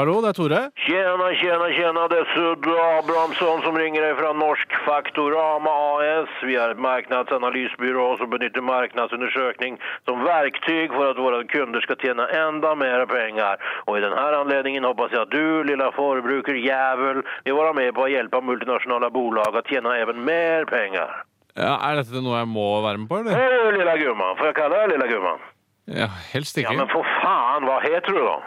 Hallo, det er Tore. Tjena, tjena, tjena. Det er Sudde Abrahamsson som ringer deg fra Norsk Faktorama AS. Vi er et marknadsanalysbyrå som benytter marknadsundersøkning som verktyg for at våre kunder skal tjene enda mer penger. Og i denne anledningen håper jeg at du, lilla forbrukerjævel, vil være med på å hjelpe multinasjonale bolag å tjene even mer penger. Ja, er dette noe jeg må være med på, eller? Hei, lilla gumman. Får jeg kalle deg lilla gumman? Ja, helst Ja, men for faen, hva heter du da?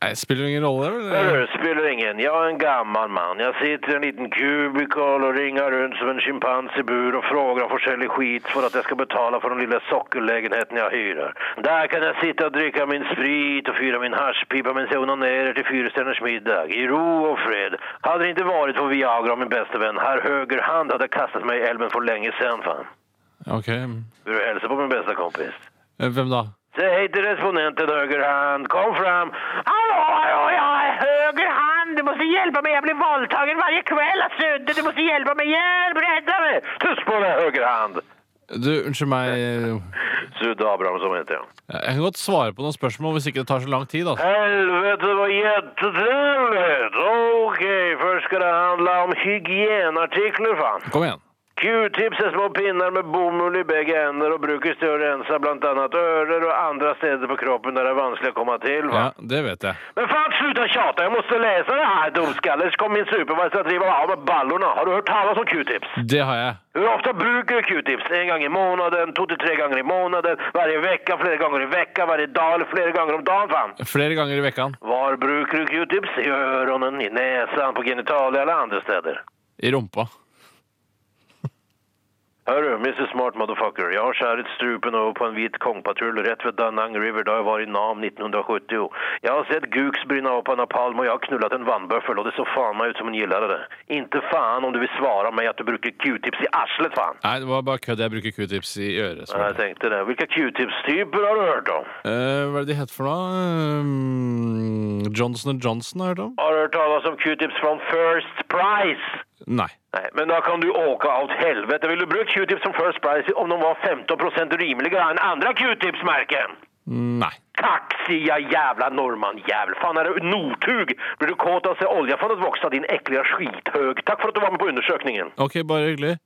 Nei, spiller det ingen rolle, Hörru, eller? Spiller ingen. Jeg er en gammel mann. Jeg sitter i en liten kubikal og ringer rundt som en sjimpanse i bur og spør om forskjellig skit for at jeg skal betale for den lille sokkelleiligheten jeg hyrer. Der kan jeg sitte og drikke min sprit og fyra min hasjpipe mens jeg onanerer til fyrstjärners middag. I ro og fred. Hadde det ikke vært for Viagra og min beste venn herr hadde jeg kastet meg i elven for lenge siden, faen. Ok. Vil du hilse på min beste kompis? Eh, Hvem da? Säg till respondenten högerhand. Kom fram. Måste hjälpa mig. Jag blir våldtagen varje kväll. Sudde, du måste hjälpa mig. Hjälp, rädda mig. Tuss på dig, högerhand. Du, unnskyld meg. Sudde Abrahamsson heter jeg. Jeg kan godt svare på noen spørsmål hvis ikke det tar så lang tid. altså. Helvete, vad jättetrevligt. OK, først skal det handle om hygieneartikler, faen. Kom igjen. Q-tips er små pinner med bomull i begge ender og brukes til å rense blant annet ører og andre steder på kroppen der det er vanskelig å komme til. Va? Ja, det vet jeg. Men fan sluta tjata, jag måste läsa det här dumskalle. Så kommer min supervisor att driva av med ballorna. Har du hört talas om Q-tips? Det har jeg. Hur ofta brukar du Q-tips? En gång i månaden, två till tre gånger i månaden, varje vecka, flera gånger i veckan, varje dag eller flera gånger om dagen fan. Flere ganger i vekkan. Var brukar du Q-tips? I öronen, i näsan, på genitalia eller andra steder? I rumpa. Hörru, Mr Smart Motherfucker. Jeg har skjæret strupen over på en hvit kongpatrull rett ved Danang River da jeg var i Nam 1970. Jeg har sett Gooks bryne av på en napalm og jeg har knullet en vannbøffel, og det så faen meg ut som hun gillade det. Inte faen om du vil svare meg at du bruker Q-tips i arslet faen! Nei, det var bare kødd. Jeg bruker q-tips i øret. Nei, jeg tenkte det. Hvilke Q-tips-typer har du hørt om? Eh, hva er det de heter for noe? Um, Johnson Johnson har jeg hørt om? Har du hørt talas om Q-tips from First Price? Nei. Nei. men da kan du åke åt helvete. Vil du bruke Q-tips som First Price om de var 15% enn andre andra Q-tips-märken? Nei. Kaxiga jävla norrman-jävel. Fan er du Northug? Blir du kåt av å se olja vokse, att växa din ekle skithøg? Takk for at du var med på undersøkningen. Ok, bare hyggelig.